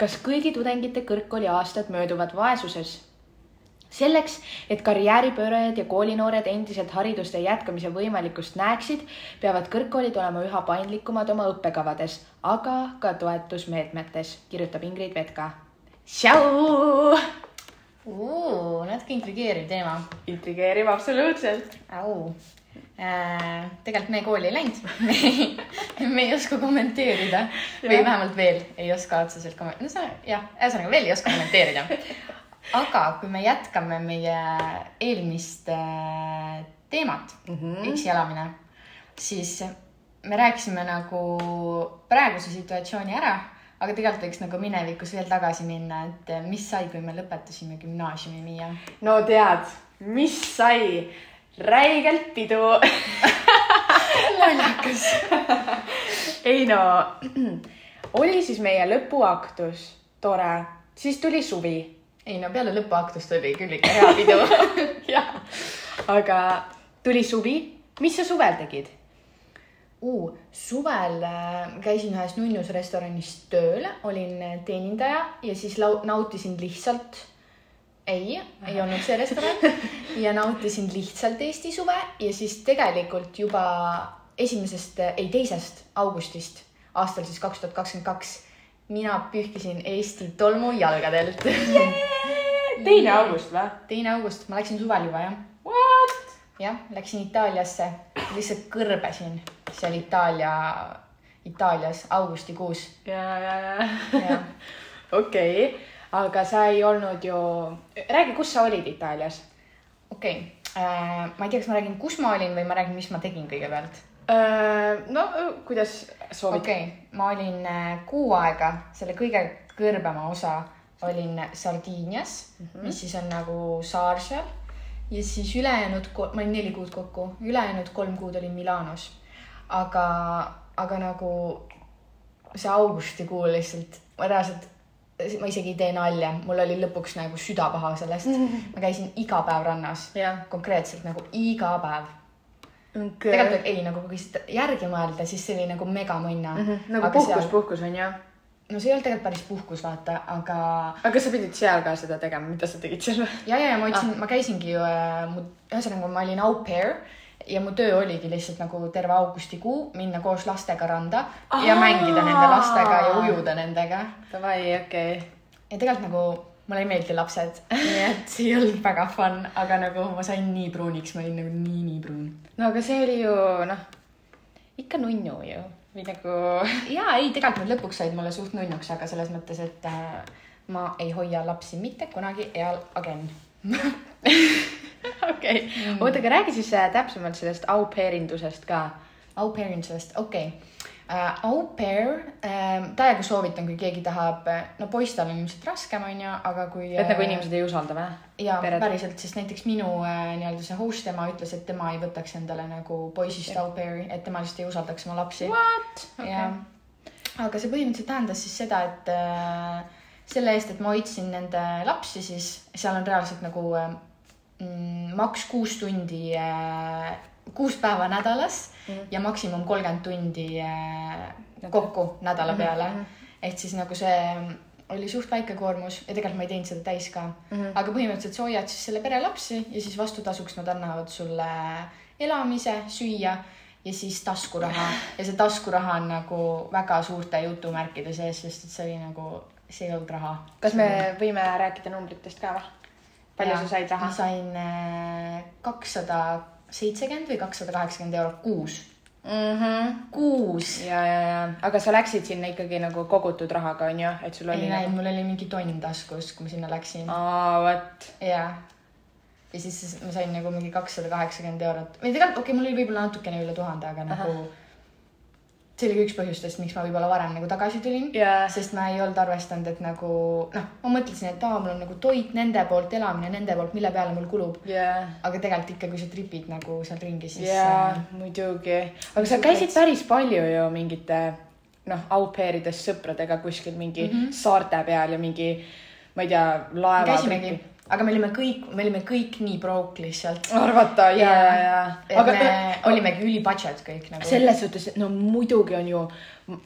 kas kõigi tudengite kõrgkooliaastad mööduvad vaesuses? selleks, et karjääripöörajad ja koolinoored endiselt haridustee jätkamise võimalikkust näeksid, peavad kõrgkoolid olema üha paindlikumad oma õppekavades, aga ka toetusmeetmetes, kirjutab Ingrid Vetka. Tšau! natuke intrigeeriv teema. intrigeeriv absoluutselt. au. Tegelikult me kooli ei läinud me ei oska kommenteerida või vähemalt veel ei oska otseselt kommenteerida. no see jah, ühesõnaga veel ei oska kommenteerida aga kui me jätkame meie eelmist äh, teemat mm -hmm. üksi elamine, siis me rääkisime nagu praeguse situatsiooni ära, aga tegelikult võiks nagu minevikus veel tagasi minna, et mis sai, kui me lõpetasime gümnaasiumi, Miia? no tead, mis sai? Räigelt pidu. Lollakas ei no, oli siis meie lõpuaktus, tore, siis tuli suvi. Ei no peale lõpuaktust oli küll ikka hea pidu. Jah, aga tuli suvi, mis sa suvel tegid? Uh,? suvel äh, käisin ühes nunnus restoranis tööl, olin teenindaja ja siis nautisin lihtsalt ei, ei olnud see restoran ja nautisin lihtsalt Eesti suve ja siis tegelikult juba esimesest, ei teisest augustist aastal siis kaks tuhat kakskümmend kaks mina pühkisin Eesti tolmu jalgadelt yeah! teine august või? teine august, ma läksin suvel juba jah. What? jah, läksin Itaaliasse, lihtsalt kõrbesin seal Itaalia, Itaalias augustikuus. ja, ja, ja. okei, aga sa ei olnud ju, räägi, kus sa olid Itaalias? okei okay. äh,, ma ei tea, kas ma räägin, kus ma olin või ma räägin, mis ma tegin kõigepealt äh,. no kuidas soovid? okei okay., ma olin äh, kuu aega selle kõige kõrbema osa olin Sardiinias mm, -hmm. mis siis on nagu saar seal ja siis ülejäänud, ma olin neli kuud kokku, ülejäänud kolm kuud olin Milanos. aga, aga nagu see augustikuu lihtsalt, ma reaalselt, ma isegi ei tee nalja, mul oli lõpuks nagu süda paha sellest ma käisin iga päev rannas, konkreetselt nagu iga päev okay.. tegelikult ei, nagu kui järgi mõelda, siis see oli nagu megamõnna mm. -hmm. nagu puhkus seal..., puhkus on ju no see ei olnud tegelikult päris puhkus, vaata, aga. aga sa pidid seal ka seda tegema, mida sa tegid seal ja, ja, ja ma ütlesin ah., ma käisingi ju äh,, ühesõnaga ma olin au pair ja mu töö oligi lihtsalt nagu terve augustikuu minna koos lastega randa Aa! ja mängida nende lastega ja ujuda nendega. Davai, okei okay.. ja tegelikult nagu mulle ei meeldi lapsed nii et see ei olnud väga fun, aga nagu ma sain nii pruuniks, ma olin nagu nii, nii pruun. no aga see oli ju noh, ikka nunnu ju või nagu. ja ei, tegelikult nad lõpuks said mulle suht nunnuks, aga selles mõttes, et äh, ma ei hoia lapsi mitte kunagi eal agen okei, mm. oota, aga räägi siis äh, täpsemalt sellest au pair indusest ka. au pair indusest, okei okay uh,. Au pair uh,, täiega soovitan, kui keegi tahab, no poistel on ilmselt raskem, onju, aga kui. et nagu inimesed ei usalda või? ja Pered. päriselt, sest näiteks minu uh, nii-öelda see host, tema ütles, et tema ei võtaks endale nagu poisist au pair'i, et tema lihtsalt ei usaldaks oma lapsi. What okay.? aga see põhimõtteliselt tähendas siis seda, et uh, selle eest, et ma hoidsin nende lapsi, siis seal on reaalselt nagu uh, maks kuus tundi uh, kuus päeva nädalas mm. ja maksimum kolmkümmend tundi äh, kokku nädala mhm, peale mm. -hmm. ehk siis nagu see oli suht väike koormus ja tegelikult ma ei teinud seda täis ka mm. -hmm. aga põhimõtteliselt sa hoiad siis selle pere lapsi ja siis vastutasuks nad annavad sulle elamise, süüa ja siis taskuraha ja see taskuraha on nagu väga suurte jutumärkide sees, sest et see oli nagu, see ei olnud raha. kas me võime rääkida numbritest ka või? Palju ja, sa said raha? ma sain äh, kakssada seitsekümmend või kakssada kaheksakümmend eurot kuus mm. -hmm. kuus. ja, ja, ja, aga sa läksid sinna ikkagi nagu kogutud rahaga onju, et sul oli. ei nagu... näinud, mul oli mingi tonn taskus, kui ma sinna läksin. aa, vot. ja, ja siis ma sain nagu mingi kakssada kaheksakümmend eurot või tegelikult okei okay,, mul oli võib-olla natukene üle tuhande, aga Aha. nagu see oli ka üks põhjustest, miks ma võib-olla varem nagu tagasi tulin yeah., sest ma ei olnud arvestanud, et nagu noh, ma mõtlesin, et aa, mul on nagu toit nende poolt, elamine nende poolt, mille peale mul kulub yeah.. aga tegelikult ikka, kui sa tripid nagu seal ringi, siis yeah,. muidugi, aga sa käisid päris palju ju mingite noh, au pair ides sõpradega kuskil mingi mm -hmm. saarte peal ja mingi, ma ei tea, laeva. käisimegi aga me olime kõik, me olime kõik nii broke lihtsalt. arvata ja, ja, ja. aga me olimegi üli budget kõik nagu. selles suhtes, no muidugi on ju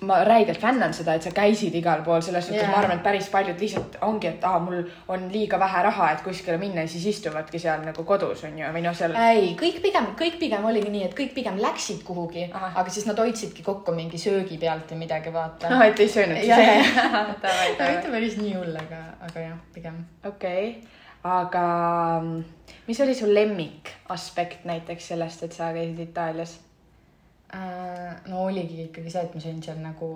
ma räigelt fännan seda, et sa käisid igal pool, selles suhtes yeah. ma arvan, et päris paljud lihtsalt ongi, et aa, mul on liiga vähe raha, et kuskile minna ja siis istuvadki seal nagu kodus on ju, või noh, seal ei, kõik pigem, kõik pigem oligi nii, et kõik pigem läksid kuhugi, Ahah. aga siis nad hoidsidki kokku mingi söögi pealt või midagi, vaata noh, et ei söönud siis. mitte päris nii hull, aga, aga jah, pigem. okei, aga mm, mis oli su lemmik aspekt näiteks sellest, et sa käisid Itaalias? Äh, no oligi ikkagi see, et ma sain seal nagu,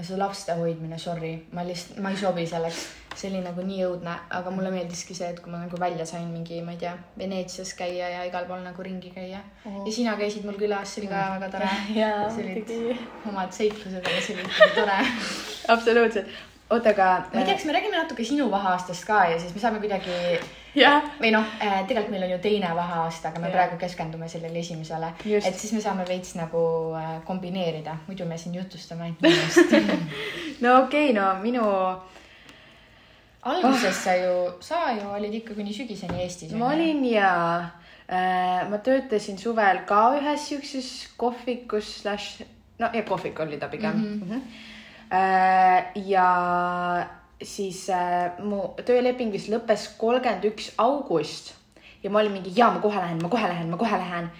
see laste hoidmine, sorry, ma lihtsalt, ma ei sobi selleks. see oli nagu nii õudne, aga mulle meeldiski see, et kui ma nagu välja sain mingi, ma ei tea, Veneetsias käia ja igal pool nagu ringi käia Mhm. ja sina käisid mul külas, see oli ka väga tore. Jaa, muidugi. omad seiklused, aga see oli tore. absoluutselt, oota, aga. ma ei tea, kas me räägime natuke sinu vaheaastast ka ja siis me saame kuidagi jah, või noh, tegelikult meil on ju teine vaheaasta, aga me Jaa. praegu keskendume sellele esimesele. Et siis me saame veits nagu äh, kombineerida, muidu me siin jutustame ainult minust. no okei okay,, no minu, alguses sa ju, sa ju olid ikka kuni sügiseni Eestis. ma. olin ja äh, ma töötasin suvel ka ühes siukses kohvikus slaš, no ja kohvik oli ta pigem mm. Mhm. -hmm. Äh, ja siis äh, mu tööleping vist lõppes kolmkümmend üks august ja ma olin mingi, jaa, ma kohe lähen, ma kohe lähen, ma kohe lähen.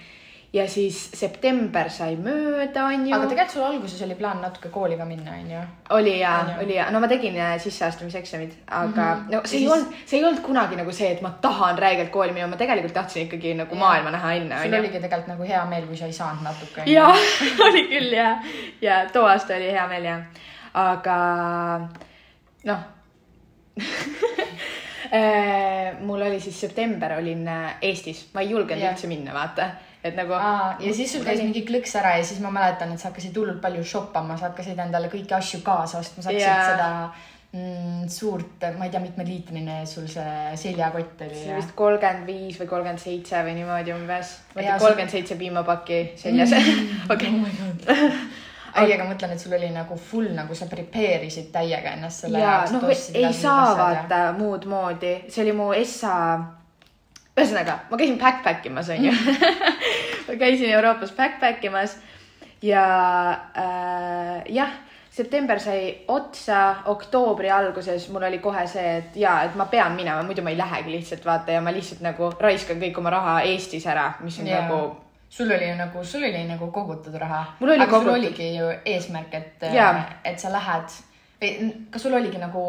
ja siis september sai mööda, onju. aga tegelikult sul alguses oli plaan natuke kooli ka minna, onju. oli ja oli ja, no ma tegin äh, sisseastumiseksamid, aga mm. -hmm. no see Ja ei siis- olnud, see ei olnud kunagi nagu see, et ma tahan räigelt kooli minna, ma tegelikult tahtsin ikkagi nagu Jaa. maailma näha enne, sul oligi tegelikult nagu hea meel, kui sa ei saanud natuke. jaa, oli küll ja, ja too aasta oli hea meel ja, aga noh Eh, mul oli siis september olin äh, Eestis, ma ei julgenud üldse minna, vaata, et nagu. Ja siis sul käis mingi klõks ära ja siis ma mäletan, et sa hakkasid hullult palju shoppama, sa hakkasid endale kõiki asju kaasa ostma, sa hakkasid Jaa. seda mm, suurt, ma ei tea, mitmeliitrine sul see seljakott oli see oli vist kolmkümmend viis või kolmkümmend seitse või niimoodi umbes. Kolmkümmend seitse piimapakki seljas. okei, ei, aga ma mõtlen, et sul oli nagu full nagu sa prepare isid täiega ennast selle ja jaoks, noh, ei saa asjad ja- vaata muud moodi, see oli mu essa. ühesõnaga, ma käisin backpack imas onju ma käisin Euroopas backpack imas ja äh, jah, september sai otsa, oktoobri alguses mul oli kohe see, et ja, et ma pean minema, muidu ma ei lähegi lihtsalt vaata ja ma lihtsalt nagu raiskan kõik oma raha Eestis ära, mis on Jaa. yeah. nagu sul oli nagu, sul oli nagu kogutud raha. Mul oli aga sul kogutud. oligi ju eesmärk, et Jaa., et sa lähed või kas sul oligi nagu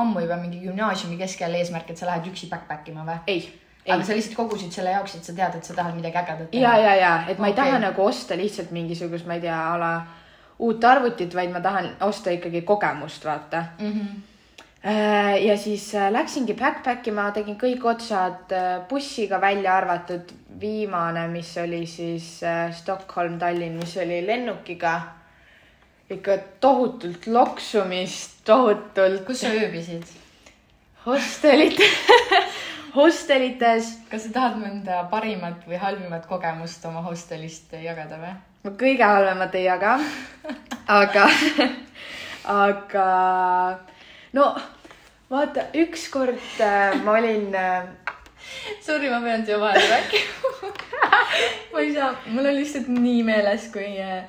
ammu juba mingi gümnaasiumi keskel eesmärk, et sa lähed üksi backpack ima või? ei, ei aga sa lihtsalt kogusid selle jaoks, et sa tead, et sa tahad midagi ägedat ja, ja, ja, et ma ei Okei. taha nagu osta lihtsalt mingisugust, ma ei tea, a la uut arvutit, vaid ma tahan osta ikkagi kogemust, vaata. mm. -hmm. ja siis äh, läksingi backpack ima, tegin kõik otsad äh, bussiga välja arvatud viimane, mis oli siis äh, Stockholm, Tallinn, mis oli lennukiga. ikka tohutult loksumist, tohutult kus sa ööbisid? hostelit, hostelites kas sa tahad mõnda parimat või halvimat kogemust oma hostelist jagada või? ma kõige halvemat ei jaga. aga, aga no vaata, ükskord äh, ma olin äh, Sorry, ma pean siia vahele rääkima. Ma ei saa, mul on lihtsalt nii meeles, kui äh,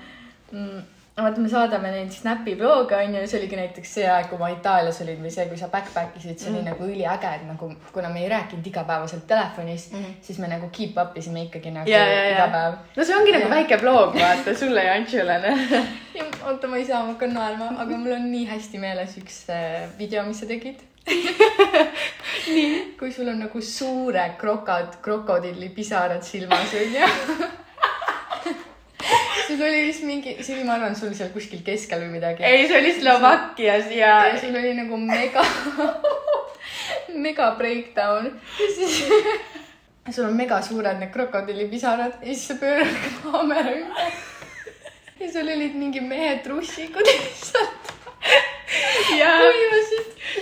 mm, vaata, me saadame neid Snapi blooge onju, see oligi näiteks see aeg, kui ma Itaalias olin või see, kui sa backpack isid, see oli Mhm. nagu üliäge, et nagu kuna me ei rääkinud igapäevaselt telefonis mm. -hmm. siis me nagu keep up isime ikkagi nagu ja, ja, iga ja päev. no see ongi nagu Ja. väike bloog, vaata sulle ja Antšule. ja oota, ma ei saa, ma hakkan naerma, aga mul on nii hästi meeles üks äh, video, mis sa tegid. nii, kui sul on nagu suured krokod, krokodillipisarad silmas onju. sul oli vist mingi, oli, ma arvan, sul seal kuskil keskel või midagi. ei, see oli Slovakkias ja ja sul oli nagu mega, mega breakdown ja siis sul on mega suured need krokodillipisarad ja siis sa pöörad kaamera ümber. ja sul olid mingi mehe trussikud lihtsalt ja,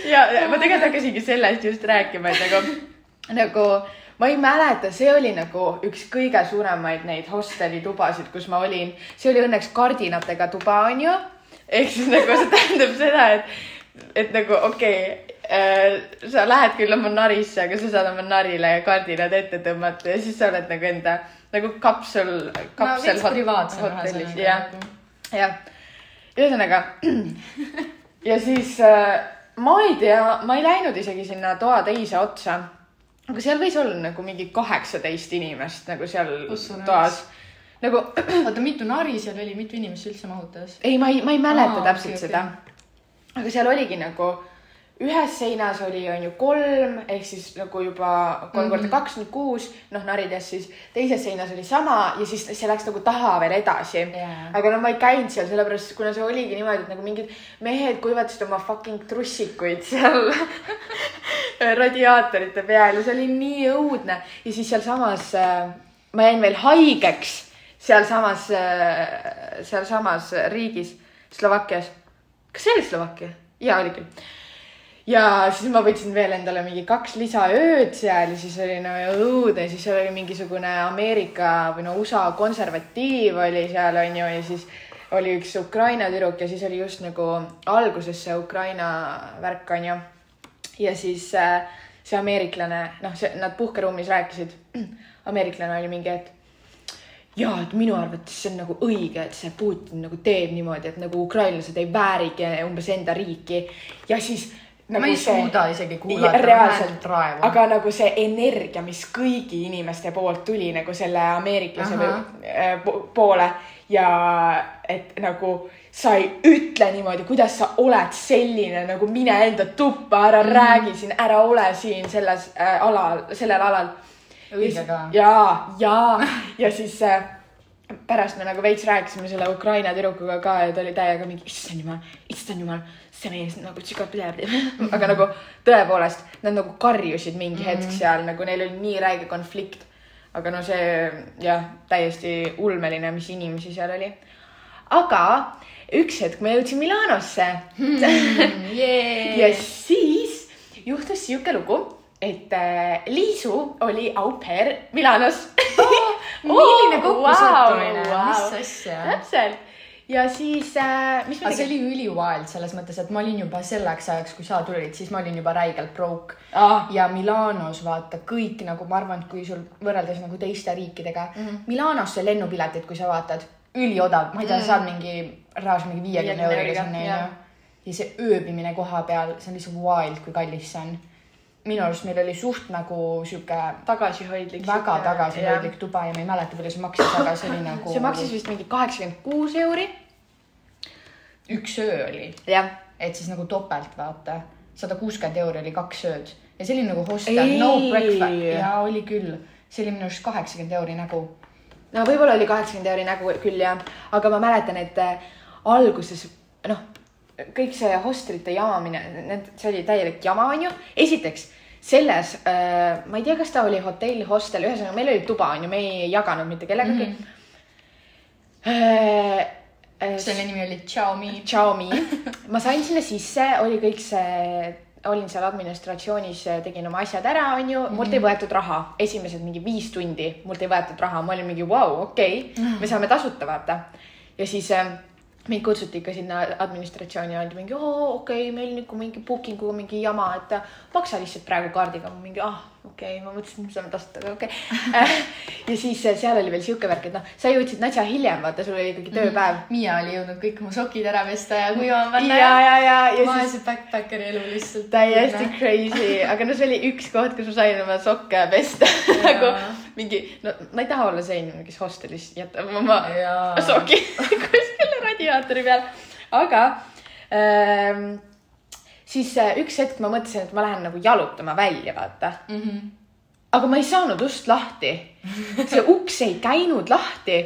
ja ja ma tegelikult hakkasingi sellest just rääkima, et nagu, nagu ma ei mäleta, see oli nagu üks kõige suuremaid neid hostelitubasid, kus ma olin. see oli õnneks kardinatega tuba, onju. ehk siis nagu see tähendab seda, et, et nagu okei okay,, sa lähed küll oma narisse, aga sa saad oma narile kardinad ette tõmmata ja siis sa oled nagu enda nagu kapsel, kapsel privaatsem ühesõnaga jah, nagu. jah. ühesõnaga ja siis äh, ma ei tea, ma ei läinud isegi sinna toa teise otsa. aga seal võis olla nagu mingi kaheksateist inimest nagu seal toas. nagu oota, mitu nari seal oli, mitu inimest üldse mahutas? ei, ma ei, ma ei mäleta Aa, täpselt okay, seda. aga seal oligi nagu ühes seinas oli, on ju kolm ehk siis nagu juba kolm korda Mhm. kaks, nüüd kuus, noh narides siis. teises seinas oli sama ja siis see läks nagu taha veel edasi Jaa. aga no ma ei käinud seal sellepärast, kuna see oligi niimoodi, et nagu mingid mehed kuivatasid oma fucking trussikuid seal radiaatorite peal ja see oli nii õudne ja siis sealsamas äh, ma jäin veel haigeks sealsamas, sealsamas riigis, Slovakkias. kas see oli Slovakkia? jaa, oli küll. Ja siis ma võtsin veel endale mingi kaks lisaööd seal ja siis oli no õudne, siis seal oli mingisugune Ameerika või no USA konservatiiv oli seal onju ja siis oli üks Ukraina tüdruk ja siis oli just nagu alguses see Ukraina värk onju. ja siis äh, see ameeriklane, noh, see, nad puhkeruumis rääkisid, ameeriklane oli mingi, et ja et minu arvates see on nagu õige, et see Putin nagu teeb niimoodi, et nagu ukrainlased ei väärigi umbes enda riiki ja siis nagu ma ei see- suuda isegi kuulata, reaalselt, raevu. aga nagu see energia, mis kõigi inimeste poolt tuli nagu selle ameeriklase või, äh, po- poole ja et nagu sa ei ütle niimoodi, kuidas sa oled selline nagu mine enda tuppa, ära mm räägi siin, ära ole siin selles äh, alal, sellel alal. õige ka. ja, ja, ja siis äh, pärast me nagu veits rääkisime selle Ukraina tüdrukuga ka ja ta oli täiega mingi, issand jumal, issand jumal, see mees nagu sügavalt üle. aga nagu tõepoolest, nad nagu karjusid mingi hetk seal nagu neil oli nii räige konflikt. aga no see jah, täiesti ulmeline, mis inimesi seal oli. aga üks hetk me jõudsime Milanosse ja siis juhtus sihuke lugu, et äh, Liisu oli au pair Milanos milline kokkusattumine vau,, mis vau. asja. täpselt ja siis äh,, mis me aga see oli üliwild selles mõttes, et ma olin juba selleks ajaks, kui sa tulid, siis ma olin juba räigelt broke. Ah, ja Milanos vaata kõik nagu ma arvan, et kui sul võrreldes nagu teiste riikidega mm, -hmm. Milanosse lennupiletid, kui sa vaatad, üliodav, ma ei tea mm, -hmm. saad mingi reaalselt mingi viiekümne 50 euriga sinna onju. ja see ööbimine koha peal, see on lihtsalt wild, kui kallis see on. Minu arust meil oli suht nagu sihuke tagasihoidlik. väga tagasihoidlik tuba ja ma ei mäleta, palju see maksis, aga see oli nagu. see maksis vist mingi kaheksakümmend kuus euri. üks öö oli, et siis nagu topelt vaata, sada kuuskümmend euri oli kaks ööd ja see oli nagu hostel, no breakfast ja oli küll, see oli minu arust kaheksakümmend euri nägu. no võib-olla oli kaheksakümmend euri nägu küll jah, aga ma mäletan, et äh, alguses noh, kõik see hostelite jamamine, need, see oli täielik jama, onju. esiteks selles äh,, ma ei tea, kas ta oli hotell, hostel, ühesõnaga meil oli tuba onju, me ei jaganud mitte kellegagi mm. -hmm. Äh, selle nimi oli Xiaomi. Xiaomi, ma sain sinna sisse, oli kõik see, olin seal administratsioonis, tegin oma asjad ära, onju mm, -hmm. mult ei võetud raha, esimesed mingi viis tundi mult ei võetud raha, ma olin mingi vau, okei okay., me saame tasuta, vaata. ja siis äh, mind kutsuti ikka sinna administratsiooni, öeldi mingi oo okei okay,, meil nagu mingi booking uga mingi jama, et maksa lihtsalt praegu kaardiga, mingi ah okei okay,, ma mõtlesin, et me saame tasuta, aga okei okay. ja siis äh, seal oli veel sihuke värk, et noh, sa jõudsid natsa hiljem, vaata, sul oli ikkagi tööpäev mm. Miia oli jõudnud kõik oma sokid ära pesta ja kuivama panna ja, ja, ja, ja siis vaese backpackeri elu lihtsalt. täiesti crazy, aga no see oli üks koht, kus ma sain oma sokke pesta nagu mingi, no ma ei taha olla see inimene, kes hostelis jätab oma soki kuskile radiaatori peal, aga ähm, siis äh, üks hetk ma mõtlesin, et ma lähen nagu jalutama välja, vaata. aga ma ei saanud ust lahti, see uks ei käinud lahti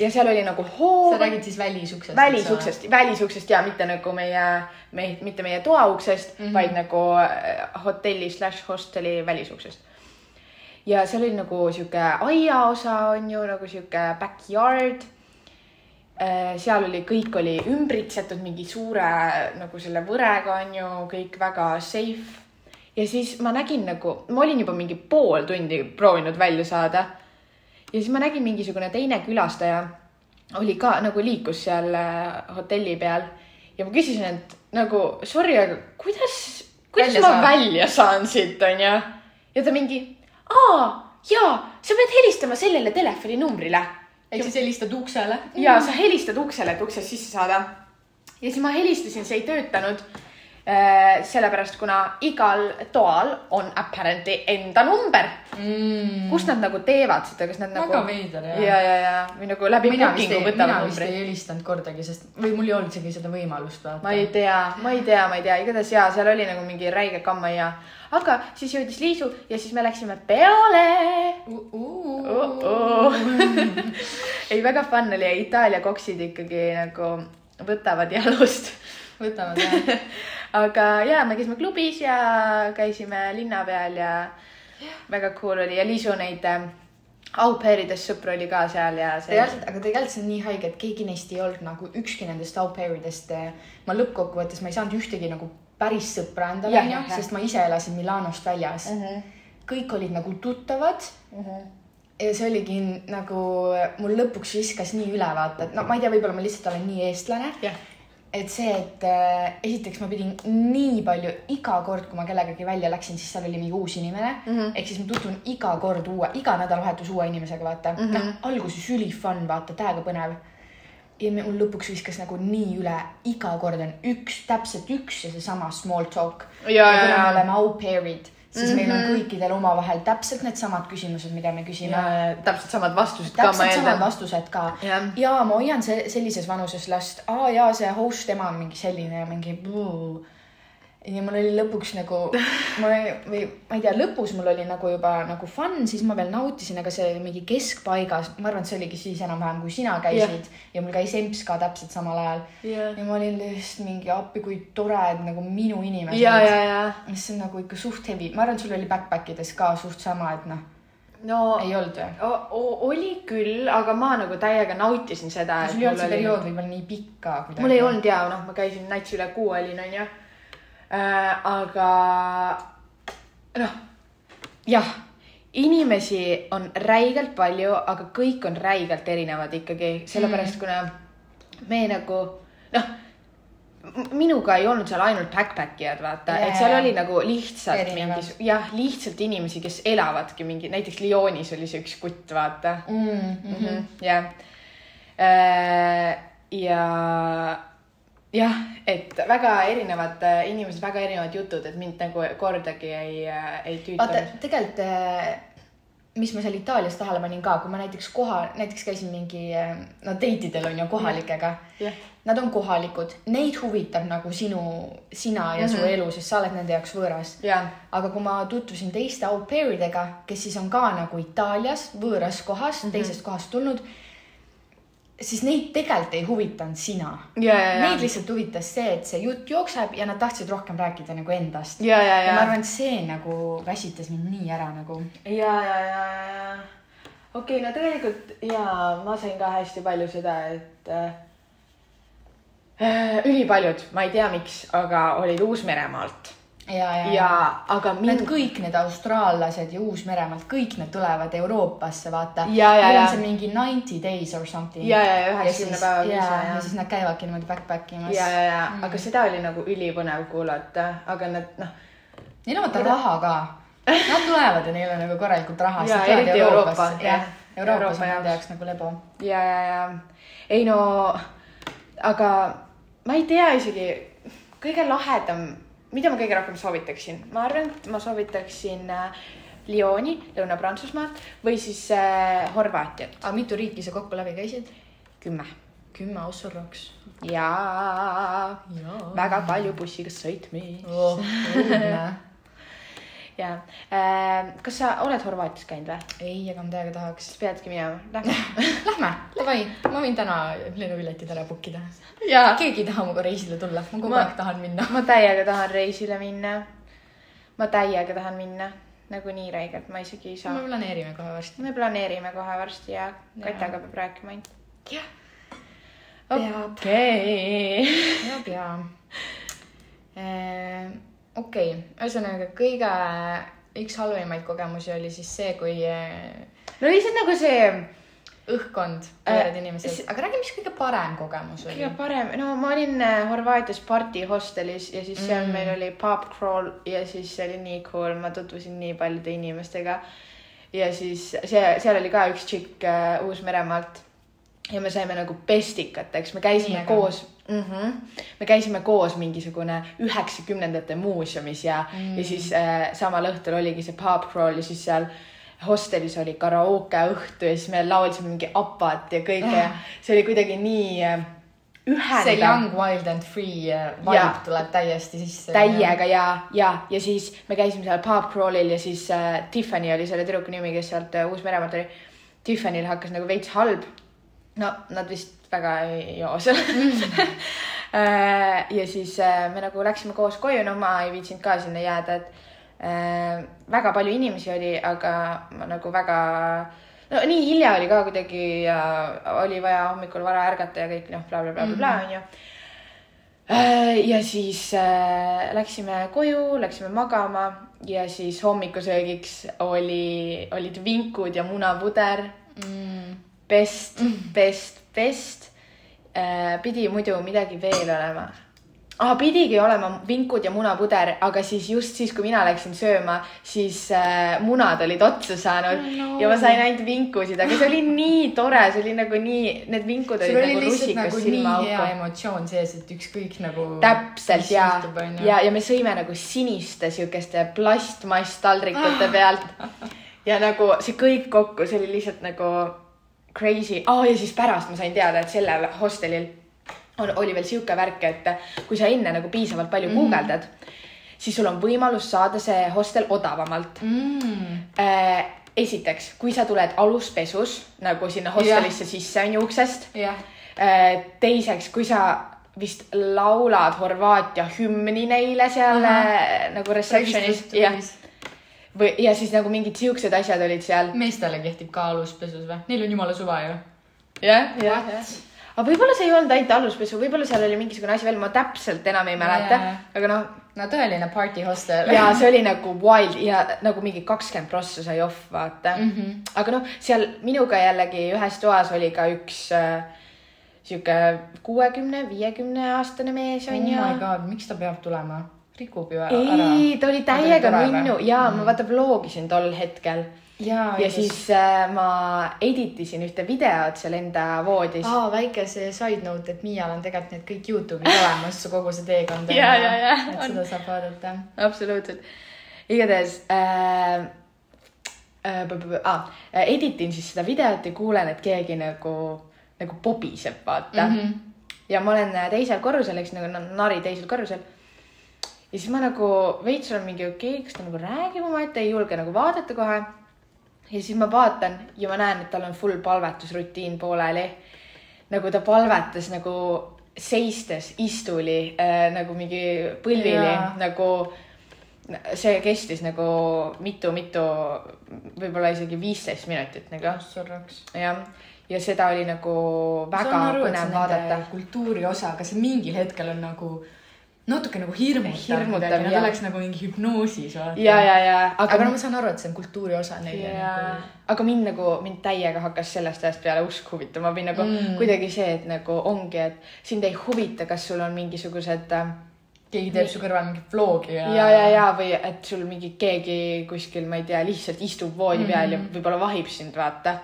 ja seal oli nagu hoov sa. räägid siis välisuksest? välisuksest, välisuksest ja mitte nagu meie, meie, mitte meie toauksest mm, -hmm. vaid nagu äh, hotelli slaš hosteli välisuksest. ja seal oli nagu sihuke aiaosa on ju nagu sihuke backyard. Seal oli, kõik oli ümbritsetud mingi suure nagu selle võrega on ju kõik väga safe. ja siis ma nägin nagu, ma olin juba mingi pool tundi proovinud välja saada ja siis ma nägin mingisugune teine külastaja oli ka nagu liikus seal äh, hotelli peal ja ma küsisin, et nagu sorry, aga kuidas, kuidas Välja ma saab? välja saan siit onju. ja ta mingi, aa jaa, sa pead helistama sellele telefoninumbrile ehk siis helistad uksele. ja sa helistad uksele, et uksest sisse saada. ja siis ma helistasin, see ei töötanud. sellepärast, kuna igal toal on apparently enda number mm.. kust nad nagu teevad seda, kas nad nagu. Väga veider, jah. ja, ja, ja või nagu läbi mina booking'u ei, mina võtavad vist ei helistanud kordagi, sest või mul ei olnud isegi seda võimalust vaata. ma ei tea, ma ei tea, ma ei tea, igatahes jaa, seal oli nagu mingi räige kammaia. aga siis jõudis Liisu ja siis me läksime peole oh. -oh. ei, väga fun oli ja Itaalia koksid ikkagi nagu võtavad jalust. Võtavad jah. aga ja me käisime klubis ja käisime linna peal ja väga cool oli ja Liisu neid äh, au pairidest sõpru oli ka seal ja see. tegelikult, aga tegelikult see on nii haige, et keegi neist ei olnud nagu ükski nendest au pairidest. ma lõppkokkuvõttes, ma ei saanud ühtegi nagu päris sõpra endale, onju sest ma ise elasin Milanost väljas mm. -hmm. kõik olid nagu tuttavad mm. -hmm. ja see oligi nagu, mul lõpuks viskas nii üle vaata, et no ma ei tea, võib-olla ma lihtsalt olen nii eestlane et see, et äh, esiteks ma pidin nii palju iga kord, kui ma kellegagi välja läksin, siis seal oli mingi uus inimene mm. -hmm. ehk siis ma tutvun iga kord uue, iga nädalavahetus uue inimesega, vaata mm. -hmm.. noh, alguses üli fun, vaata, täiega põnev. ja me- mul lõpuks viskas nagu nii üle, iga kord on üks, täpselt üks ja seesama small talk. Ja, ja, kuna ja. me oleme au pair'id, siis mm -hmm. meil on Mhm. kõikidel omavahel täpselt needsamad küsimused, mida me küsime ja täpselt samad vastused ka, ma täpselt samad eeldan. vastused ka Jah.. ja ma hoian see sellises vanuses last, aa jaa, see host, tema on mingi selline ja mingi. Ja mul oli lõpuks nagu, ma või ma ei tea, lõpus mul oli nagu juba nagu fun, siis ma veel nautisin, aga see oli mingi keskpaigas, ma arvan, et see oligi siis enam-vähem, kui sina käisid ja mul käis emps ka täpselt samal ajal. Jah. ja ma olin lihtsalt mingi appi, kui tore, et nagu minu inimesed. ja, ja, ja. mis on nagu ikka suht heavy, ma arvan, et sul oli backpack ides ka suht sama, et noh, no ei olnud või? oli küll, aga ma nagu täiega nautisin seda. sul ei olnud see periood võib-olla nii pikk ka mul ei olnud ja noh, ma käisin nats üle kuu olin, onju äh,. aga noh, jah, inimesi on räigelt palju, aga kõik on räigelt erinevad ikkagi, sellepärast kuna me nagu noh, minuga ei olnud seal ainult backpackijad, vaata Jaa, et seal oli nagu lihtsalt Erinevad. mingi, jah, lihtsalt inimesi, kes elavadki mingi, näiteks Lyonis oli see üks kutt, vaata mm. -hmm. mm. -hmm. jah. ja jah, et väga erinevad äh, inimesed, väga erinevad jutud, et mind nagu kordagi ei, ei vaata tüütanud., tegelikult, mis ma seal Itaalias tähele panin ka, kui ma näiteks koha, näiteks käisin mingi, no date idel on ju kohalikega. jah, Nad on kohalikud, neid huvitab nagu sinu, sina ja mm -hmm. su Mhm. elu, sest sa oled nende jaoks võõras. ja, aga kui ma tutvusin teiste au pair idega, kes siis on ka nagu Itaalias võõras kohas mm, -hmm. teisest kohast tulnud, siis neid tegelikult ei huvitanud sina. ja, ja, Neid ja, lihtsalt huvitas see, et see jutt jookseb ja nad tahtsid rohkem rääkida nagu endast. ja, ja, ja ma ja, arvan, et see nagu väsitas mind nii ära nagu. ja, ja, ja, ja, okei, no tegelikult ja ma sain ka hästi palju seda, et äh, ülipaljud, ma ei tea, miks, aga olid Uus-Meremaalt ja, ja, ja, aga Need mind kõik need austraallased ja Uus-Meremaalt, kõik need tulevad Euroopasse, vaata. Ja, ja, ja. on see mingi ninety days or something. ja, ja, ja üheksakümne päeva ja, viisa ja siis nad käivadki niimoodi backpack imas. ja, ja, ja mm., aga seda oli nagu ülipõnev kuulata, aga nad noh, Neil on vaata raha ka. Nad tulevad ja neil on nagu korralikult raha. Jaa, eriti Euroopa, jah. Euroopas Euroopa on nende jaoks nagu lebo. ja, ja, ja ei no, aga ma ei tea isegi, kõige lahedam, mida ma kõige rohkem soovitaksin, ma arvan, et ma soovitaksin äh, Lyoni, Lõuna-Prantsusmaad või siis äh, Horvaatiat, aga mitu riiki sa kokku läbi käisid? kümme kümme aussurroks. ja jaa. väga palju bussiga sõitmist oh. Ja äh, kas sa oled Horvaatias käinud või? ei, aga ma täiega tahaks. siis peadki minema, lähme. Lähme, davai, ma võin täna lennupiletid ära book ida. keegi ei taha minuga reisile tulla, ma kogu Ma- aeg tahan minna. ma täiega tahan reisile minna. ma täiega tahan minna, nagu nii räigelt, ma isegi ei saa me. planeerime kohe varsti. me planeerime kohe varsti ja. Katjaga peab rääkima ainult. jah, okei. peab ja. okei, ühesõnaga kõige, üks halvimaid kogemusi oli siis see, kui eh, no lihtsalt nagu see õhkkond, Äh, võõrad inimesed see-, aga räägi, mis kõige parem kogemus oli kõige? parem, no ma olin äh, Horvaatias party hostelis ja siis seal Mm. mm. meil oli pub crawl ja siis see oli nii cool, ma tutvusin nii paljude inimestega. ja siis see, seal oli ka üks tšikk äh, Uus-Meremaalt ja me saime nagu pestikateks, me käisime Nii koos mm. -hmm. me käisime koos mingisugune üheksakümnendate muuseumis ja mm., ja siis äh, samal õhtul oligi see pub crawl ja siis seal hostelis oli karaoke õhtu ja siis me laulsime mingi apat ja kõike ja see oli kuidagi nii äh, see ühendav young, wild and free äh, vibe Jaa. tuleb täiesti sisse. täiega ja, ja, ja siis me käisime seal pub crawl'il ja siis äh, Tiffany oli selle tüdruku nimi, kes sealt äh, Uus-Meremaalt tuli. Tiffany'l hakkas nagu veits halb. no nad vist väga ei joo seal Äh, ja siis äh, me nagu läksime koos koju, no ma ei viitsinud ka sinna jääda, et äh, väga palju inimesi oli, aga ma nagu väga, no nii hilja oli ka kuidagi ja oli vaja hommikul vara ärgata ja kõik noh, blablabla onju. ja siis läksime koju, läksime magama ja siis hommikusöögiks oli, olid vinkud ja munapuder mm.. best, best, best äh,. pidi muidu midagi veel olema ah,. pidigi olema vinkud ja munapuder, aga siis just siis, kui mina läksin sööma, siis äh, munad olid otsa saanud No. no. ja ma sain ainult vinkusid, aga see oli nii tore, see oli nagu nii, need vinkud olid oli nagu rusikas nagu nii hea silmaauku. emotsioon sees, et ükskõik nagu. täpselt ja, ja, ja me sõime nagu siniste siukeste plastmasstaldrikute pealt ja nagu see kõik kokku, see oli lihtsalt nagu crazy oh,. ja siis pärast ma sain teada, et sellel hostelil on, oli veel sihuke värk, et kui sa enne nagu piisavalt palju mm. guugeldad, siis sul on võimalus saada see hostel odavamalt mm.. äh,. esiteks, kui sa tuled aluspesus nagu sinna hostelisse sisse on ju uksest jah, Äh, teiseks, kui sa vist laulad Horvaatia hümni neile seal Ahah. äh, nagu reception'is ja, või ja siis nagu mingid siuksed asjad olid seal. meestele kehtib ka aluspesus või? Neil on jumala suva ju. jah, jah, jah. aga võib-olla see ei olnud ainult aluspesu, võib-olla seal oli mingisugune asi veel, ma täpselt enam ei mäleta Jaa. aga noh, no tõeline party hostel. ja see oli nagu wild ja nagu mingi kakskümmend prossa sai off, vaata mm. -hmm. aga noh, seal minuga jällegi ühes toas oli ka üks äh, sihuke kuuekümne, viiekümne aastane mees oh onju my god, miks ta peab tulema? Rikub ju ära. ei, ta oli täiega nunnu ja mm. ma vaata vlogisin tol hetkel ja, ja siis äh, ma editisin ühte videot seal enda voodis. aa, väike see side note, et Miial on tegelikult need kõik Youtube'is olemas, kogu see teekond. Ja, ja, ja, et on. seda saab vaadata. absoluutselt. igatahes äh, äh, ah, editin siis seda videot ja kuulen, et keegi nagu, nagu pobiseb, vaata mm. -hmm. ja ma olen äh, teisel korrusel, eks nagu na- nari teisel korrusel. Ja siis ma nagu veits olen mingi okei okay,, kas ta nagu räägib omaette, ei julge nagu vaadata kohe. ja siis ma vaatan ja ma näen, et tal on full palvetusrutiin pooleli. nagu ta palvetas nagu seistes istuli äh, nagu mingi põlvili nagu see kestis nagu mitu-mitu, võib-olla isegi viisteist minutit nagu jah, ja seda oli nagu väga põnev vaadata. kultuuri osa, aga see mingil hetkel on nagu natuke nagu hirmutav, Hirmutav, Nad oleks nagu mingi hüpnoosis. ja, ja, ja, aga, aga no ma saan aru, et see on kultuuri osa neile jaa nagu. aga mind nagu, mind täiega hakkas sellest ajast peale usk huvitama või nagu Mm. mm. kuidagi see, et nagu ongi, et sind ei huvita, kas sul on mingisugused äh, keegi teeb su kõrval mingit vlogi ja. ja, ja, ja või et sul mingi keegi kuskil, ma ei tea, lihtsalt istub voodi peal mm. ja võib-olla vahib sind, vaata.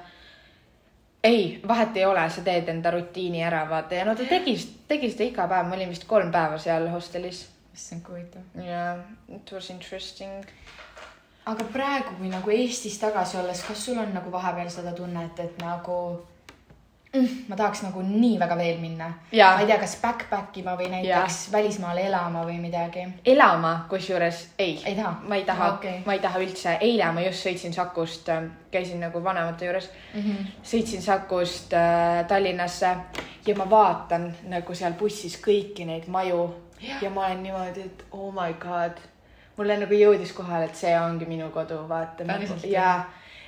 ei, vahet ei ole, sa teed enda rutiini ära, vaata ja no ta tegi, tegi seda iga päev, ma olin vist kolm päeva seal hostelis issand, kui huvitav. ja it was interesting. aga praegu, kui nagu Eestis tagasi olles, kas sul on nagu vahepeal seda tunnet, et nagu ma tahaks nagu nii väga veel minna? Ma ei tea, kas backpack ima või näiteks välismaale elama või midagi. elama, kusjuures ei, Ei taha? ma ei taha Ah, okay., ma ei taha üldse, eile ma just sõitsin Sakust, käisin nagu vanemate juures mm. -hmm. sõitsin Sakust äh, Tallinnasse ja ma vaatan nagu seal bussis kõiki neid maju ja, ja ma olen niimoodi, et oh my god, mulle nagu jõudis kohale, et see ongi minu kodu, vaata nagu, ja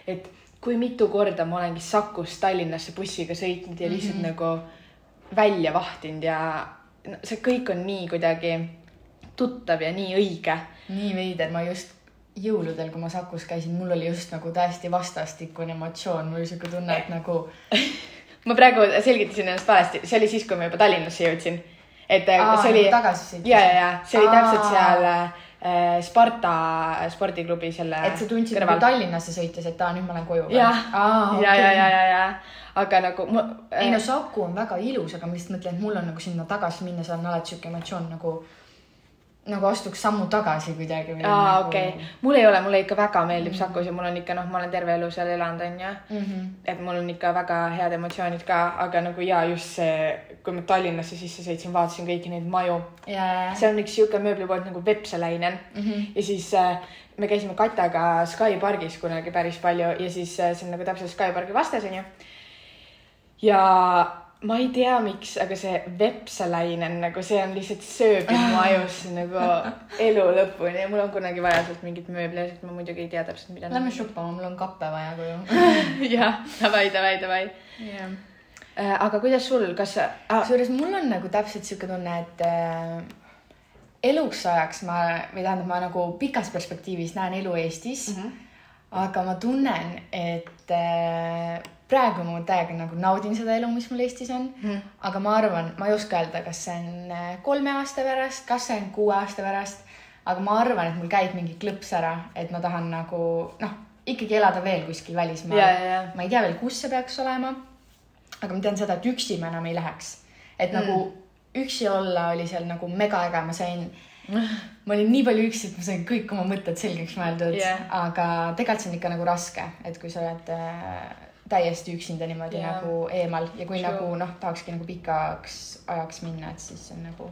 et kui mitu korda ma olengi Sakust Tallinnasse bussiga sõitnud ja lihtsalt mm -hmm. nagu välja vahtinud ja see kõik on nii kuidagi tuttav ja nii õige nii veider, ma just jõuludel, kui ma Sakus käisin, mul oli just nagu täiesti vastastikune emotsioon, mul oli siuke tunne, et nagu ma praegu selgitasin ennast valesti, see oli siis, kui ma juba Tallinnasse jõudsin. et Aa, Aa, see oli nagu tagasi sõitis. ja, ja, ja see oli täpselt seal äh, Sparta spordiklubi selle et sa tundsid nagu Tallinnasse sõites, et aa, nüüd ma lähen koju jah, ja, ja, ja, ja, ja, aga nagu mu, ei no Saku on väga ilus, aga ma lihtsalt mõtlen, et mul on nagu sinna tagasi minna, seal on alati siuke emotsioon nagu, nagu astuks sammu tagasi kuidagi. aa, nagu okei okay., mul ei ole, mulle ikka väga meeldib Sakus ja mul on ikka noh, ma olen terve elu seal elanud, onju. mm. -hmm. et mul on ikka väga head emotsioonid ka, aga nagu ja just see, kui ma Tallinnasse sisse sõitsin, vaatasin kõiki neid maju. ja, seal on üks sihuke mööblipood nagu Vepselainen mm Mhm. -hmm. ja siis äh, me käisime Kataga Sky pargis kunagi päris palju ja siis äh, see on nagu täpselt Sky pargi vastas onju. ja ma ei tea, miks, aga see Vepselainen nagu see on lihtsalt sööbib mu ajus nagu elu lõpuni ja mul on kunagi vaja sealt mingit mööbli ja siis ma muidugi ei tea täpselt, mida. lähme shoppama, mul on kappe vaja koju. jah, davai, davai, davai. jah. aga kuidas sul, kas sa ah,, kusjuures mul on nagu täpselt sihuke tunne, et äh, eluks ajaks ma, või tähendab, ma nagu pikas perspektiivis näen elu Eestis mm. -hmm. aga ma tunnen, et äh, praegu ma täiega nagu naudin seda elu, mis mul Eestis on mm. aga ma arvan, ma ei oska öelda, kas see on äh, kolme aasta pärast, kas see on kuue aasta pärast. aga ma arvan, et mul käib mingi klõps ära, et ma tahan nagu noh, ikkagi elada veel kuskil välismaal ja, ja. ma ei tea veel, kus see peaks olema aga ma tean seda, et üksi ma enam ei läheks. et mm. nagu üksi olla oli seal nagu megaäge, ma sain, ma olin nii palju üksi, et ma sain kõik oma mõtted selgeks mõeldud Jah. aga tegelikult see on ikka nagu raske, et kui sa oled äh, täiesti üksinda niimoodi yeah. nagu eemal ja kui True. Nagu noh, tahakski nagu pikaks ajaks minna, et siis on nagu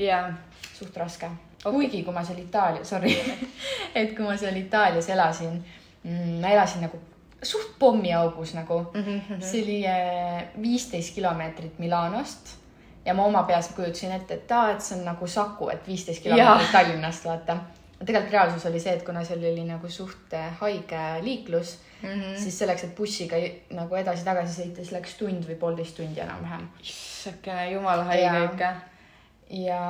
jaa, suht raske okay.. kuigi, kui ma seal Itaalias, sorry, et kui ma seal Itaalias elasin mm,, ma elasin nagu suht pommiaugus nagu mm. -hmm. see oli äh, viisteist kilomeetrit Milanost ja ma oma peas kujutasin ette, et aa, et see on nagu Saku, et viisteist kilomeetrit. Tallinnast, vaata. tegelikult reaalsus oli see, et kuna seal oli nagu suht äh, haige liiklus mm, -hmm. siis selleks, et bussiga nagu edasi-tagasi sõita, siis läks tund või poolteist tundi enam-vähem issakene jumala haige ikka. ja,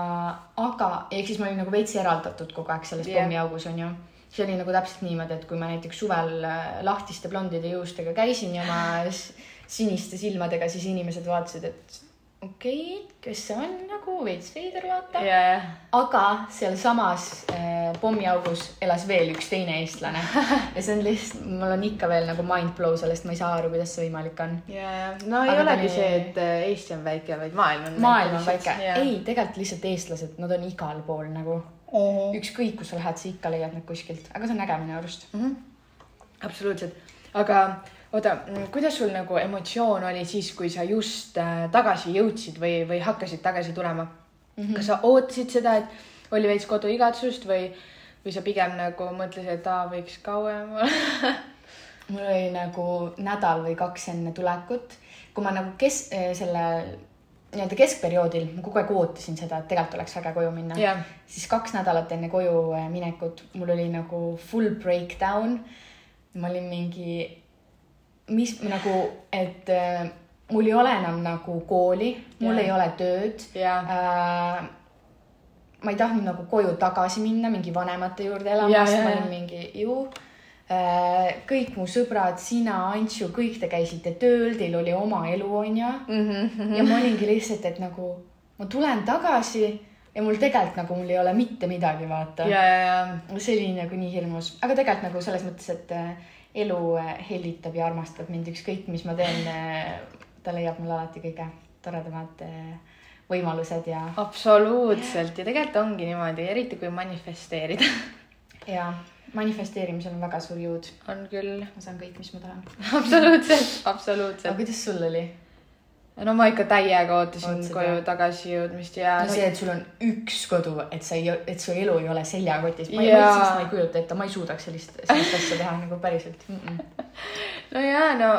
aga ehk siis ma olin nagu veits eraldatud kogu aeg selles yeah. pommiaugus onju. see oli nagu täpselt niimoodi, et kui ma näiteks suvel äh, lahtiste blondide juustega käisin ja oma s- siniste silmadega, siis inimesed vaatasid, et okei okay,, kes see on nagu veits veider vaata ja, aga sealsamas äh, pommiaugus elas veel üks teine eestlane ja see on lihtsalt, mul on ikka veel nagu mind blow sellest, ma ei saa aru, kuidas see võimalik on. ja, ja no ei Aga ta olegi oli- see, et äh, Eesti on väike, vaid maailm on maailm on väike, ei, tegelikult lihtsalt eestlased, nad on igal pool nagu Mhm. ükskõik, kus sa lähed, sa ikka leiad need kuskilt, aga see on äge minu arust. absoluutselt, aga oota, kuidas sul nagu emotsioon oli siis, kui sa just äh, tagasi jõudsid või, või hakkasid tagasi tulema mm? -hmm. kas sa ootasid seda, et oli veits koduigatsust või, või sa pigem nagu mõtlesid, et aa, võiks kauem olla? mul oli nagu nädal või kaks enne tulekut, kui ma nagu kes-, selle nii-öelda keskperioodil ma kogu aeg ootasin seda, et tegelikult oleks äge koju minna Jah. siis kaks nädalat enne koju äh, minekut mul oli nagu full breakdown. ma olin mingi, mis nagu, et äh, mul ei ole enam nagu kooli, mul Jah. ei ole tööd Jah. äh, ma ei tahtnud nagu koju tagasi minna mingi vanemate juurde elama, sest ma olin mingi ju äh,. kõik mu sõbrad, sina, Antsu, kõik te käisite tööl, teil oli oma elu, onju. Mhm. ja ma olingi lihtsalt, et nagu ma tulen tagasi ja mul tegelikult nagu mul ei ole mitte midagi, vaata. see oli nagu nii hirmus, aga tegelikult nagu selles mõttes, et äh, elu äh, hellitab ja armastab mind, ükskõik mis ma teen. ta leiab mul alati kõige toredamad äh, võimalused ja, absoluutselt ja tegelikult ongi niimoodi, eriti kui manifesteerida. ja manifesteerimisel on väga suur jõud. on küll, ma saan kõik, mis ma tahan. absoluutselt, aga absoluutselt. kuidas sul oli? no ma ikka täiega ootasin Ootasid, koju jah? tagasijõudmist ja no see, et sul on üks kodu, et sa ei, et su elu ei ole seljakotis. ma ei Jaa. mõtlesin, ma ei kujuta ette, ma ei suudaks sellist, sellist asja teha nagu päriselt mm. -mm. no jaa, no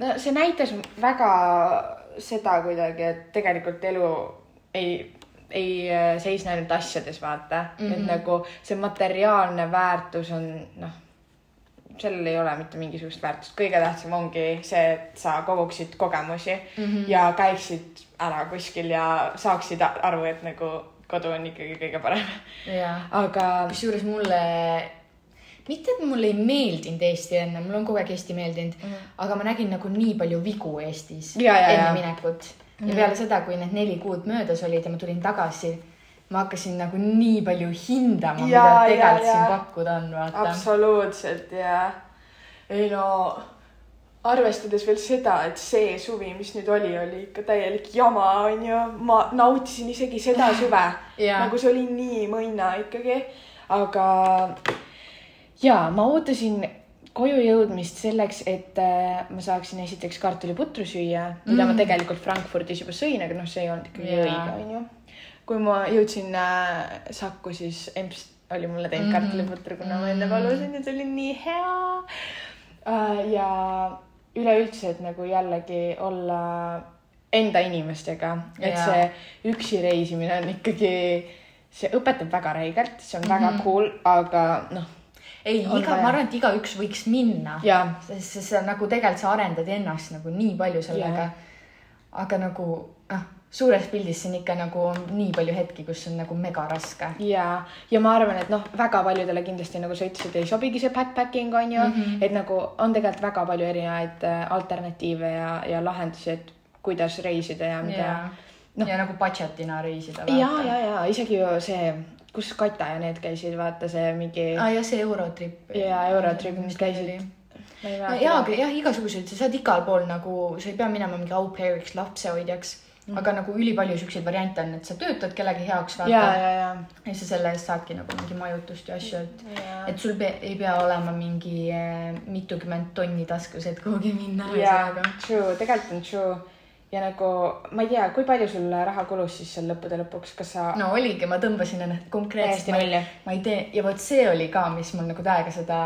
no see näitas väga seda kuidagi, et tegelikult elu ei, ei äh, seisne ainult asjades, vaata mm, -hmm. et nagu see materiaalne väärtus on noh, sellel ei ole mitte mingisugust väärtust, kõige tähtsam ongi see, et sa koguksid kogemusi mm -hmm. ja käiksid ära kuskil ja saaksid aru, et nagu kodu on ikkagi kõige parem. aga kusjuures mulle, mitte et mulle ei meeldinud Eesti enne, mulle on kogu aeg Eesti meeldinud mm, aga ma nägin nagu nii palju vigu Eestis Ja, ja, enne ja. minekut. ja peale seda, kui need neli kuud möödas olid ja ma tulin tagasi, ma hakkasin nagu nii palju hindama, mida tegelikult siin pakkuda on, vaata. absoluutselt ja ei no arvestades veel seda, et see suvi, mis nüüd oli, oli ikka täielik jama, onju. ma nautisin isegi seda suve nagu see oli nii mõina ikkagi, aga ja ma ootasin koju jõudmist selleks, et äh, ma saaksin esiteks kartuliputru süüa, mida mm. ma tegelikult Frankfurdis juba sõin, aga noh, see ei olnud ikkagi Jaa. õige, onju. kui ma jõudsin äh, Saku, siis emps oli mulle teinud mm Mhm. kartuliputru, kuna ma enne palusin ja see oli nii hea äh,. ja üleüldse, et nagu jällegi olla enda inimestega, et Jaa. see üksi reisimine on ikkagi, see õpetab väga räigelt, see on mm -hmm. Mhm. väga cool, aga noh, ei, iga, ma arvan, et igaüks võiks minna. sest see, see nagu tegelikult sa arendad ennast nagu nii palju sellega aga nagu noh, suures pildis siin ikka nagu on nii palju hetki, kus on nagu mega raske. ja, ja ma arvan, et noh, väga paljudele kindlasti nagu sa ütlesid, ei sobigi see backpacking on ju mm. -hmm. et nagu on tegelikult väga palju erinevaid äh, alternatiive ja, ja lahendusi, et kuidas reisida ja mida Noh. ja nagu budget'ina reisida. ja, ja, ja isegi ju see, kus Kata ja need käisid, vaata see mingi aa, ja see Eurotrip. ja Eurotrip, mis käisid. no jaa, aga jah, igasuguseid, sa saad igal pool nagu, sa ei pea minema mingi au pair'iks, lapsehoidjaks mm., aga nagu ülipalju siukseid variante on, et sa töötad kellegi heaks, vaata ja, ja, ja, ja sa selle eest saadki nagu mingi majutust ja asju, et et sul pe ei pea olema mingi eh, mitukümmend tonni taskus, et kuhugi minna. ja true, tegelikult on true ja nagu ma ei tea, kui palju sul raha kulus siis seal lõppude lõpuks, kas sa no oligi, ma tõmbasin ennast konkreetselt nulli. ma ei tee ja vot see oli ka, mis mul nagu täiega seda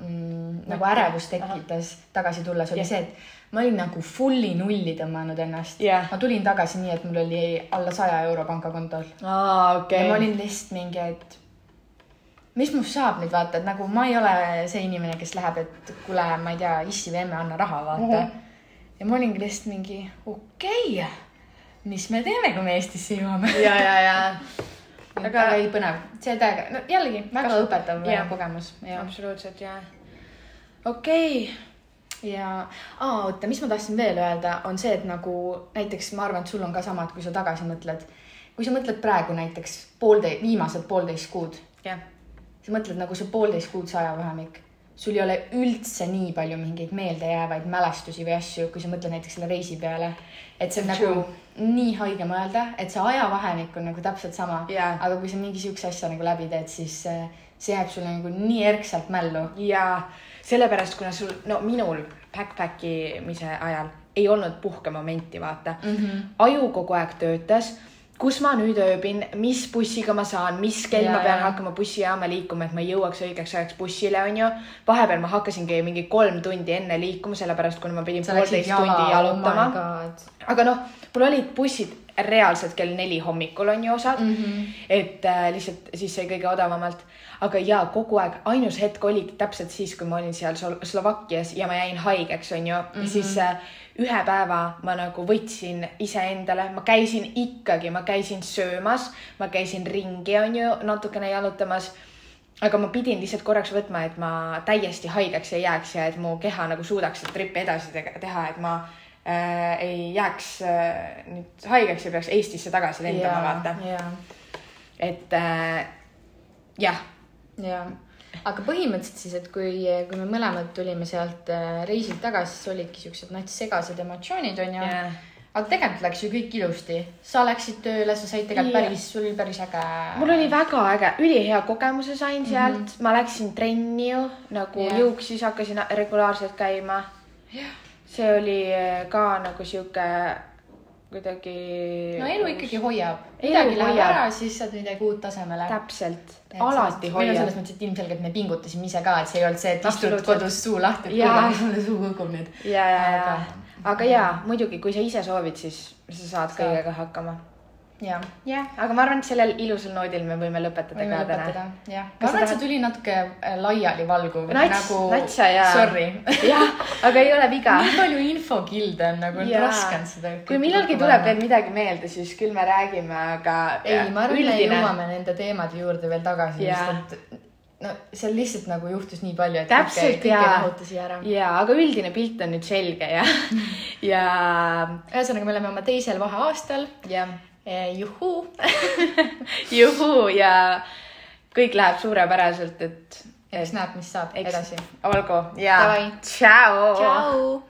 mm, nagu ärevust tekitas tagasi tulles, oli Jah. see, et ma olin nagu fully nulli tõmmanud ennast Jah. ma tulin tagasi nii, et mul oli alla saja euro pangakontol aa, ja okei ma olin lihtsalt mingi, et mis must saab nüüd vaata, et nagu ma ei ole see inimene, kes läheb, et kuule, ma ei tea, issi või emme, anna raha, vaata mm. -hmm. Ja ma olingi lihtsalt mingi okei okay,, mis me teeme, kui me Eestisse jõuame. ja, ja, ja. Aga väga ei põnev, see täiega, no jällegi väga Kas- õpetav kogemus. Ja, absoluutselt ja okei. Ja aa, oota, mis ma tahtsin veel öelda, on see, et nagu näiteks ma arvan, et sul on ka sama, et kui sa tagasi mõtled, kui sa mõtled praegu näiteks pooltei-, viimased poolteist kuud, jah, sa mõtled nagu see poolteist kuud see ajavahemik, sul ei ole üldse nii palju mingeid meeldejäävaid mälestusi või asju, kui sa mõtled näiteks selle reisi peale. et see on True. nagu nii haige mõelda, et see ajavahemik on nagu täpselt sama Jaa. aga kui sa mingi siukse asja nagu läbi teed, siis äh, see jääb sulle nagu nii erksalt mällu. ja sellepärast, kuna sul, no minul backpack imise ajal ei olnud puhkemomenti, vaata mm. -hmm. aju kogu aeg töötas, kus ma nüüd ööbin, mis bussiga ma saan, mis kell Ja, ma pean ja. hakkama bussijaama liikuma, et ma jõuaks õigeks ajaks bussile, onju. vahepeal ma hakkasingi mingi kolm tundi enne liikuma, sellepärast kuna ma pidin poolteist tundi oh jalutama god. aga noh, mul olid bussid reaalselt kell neli hommikul on ju osad mm, -hmm. et äh, lihtsalt siis sai kõige odavamalt. Aga ja kogu aeg, ainus hetk oligi täpselt siis, kui ma olin seal Slo- Slovakkias ja ma jäin haigeks, on ju mm, -hmm. siis äh, ühe päeva ma nagu võtsin iseendale, ma käisin ikkagi, ma käisin söömas, ma käisin ringi, on ju, natukene jalutamas aga ma pidin lihtsalt korraks võtma, et ma täiesti haigeks ei jääks ja et mu keha nagu suudaks tripi edasi teha, et ma äh, ei jääks äh, nüüd haigeks ja peaks Eestisse tagasi lendama, vaata. ja, et äh, jah, ja, aga põhimõtteliselt siis, et kui, kui me mõlemad tulime sealt äh, reisilt tagasi, siis olidki siuksed nats segased emotsioonid onju Jah. aga tegelikult läks ju kõik ilusti, sa läksid tööle, sa said tegelikult Jah. päris, sul oli päris äge. mul oli väga äge, ülihea kogemuse sain sealt mm, -hmm. ma läksin trenni ju nagu yeah. juuksis, hakkasin regulaarselt käima. see oli äh, ka nagu sihuke kuidagi. no elu ikkagi hoiab, midagi läheb hoiab. ära, siis saad midagi uut tasemele. täpselt, alati või no selles hoiab. mõttes, et ilmselgelt me pingutasime ise ka, et see ei olnud see, et istud kodus suu lahti, et kuule, mulle suu kukub nüüd. ja, ja, ja Aga-, ja muidugi, kui sa ise soovid, siis sa Saad. kõigega hakkama. jah, jah, aga ma arvan, et sellel ilusal noodil me võime lõpetada võime ka lõpetada täna., jah. Ma arvan, et see tuli natuke äh, laialivalguv. nats, natsa ja. Sorry. jah, aga ei ole viga. nii palju infokilde on nagu, raske on seda. kui millalgi tuleb veel. midagi meelde, siis küll me räägime, aga. ei, ma arvan, et me jõuame nende teemade juurde veel tagasi, sest et no seal lihtsalt nagu juhtus nii palju, et Täpselt, kõike, kõike jaa. rahutas ära. ja, aga üldine pilt on nüüd selge ja, ja, ühesõnaga, me oleme oma teisel vaheaastal ja juhuu. juhuu ja kõik läheb suurepäraselt, et, eks näeb, mis saab Eks- edasi. olgu ja tšau.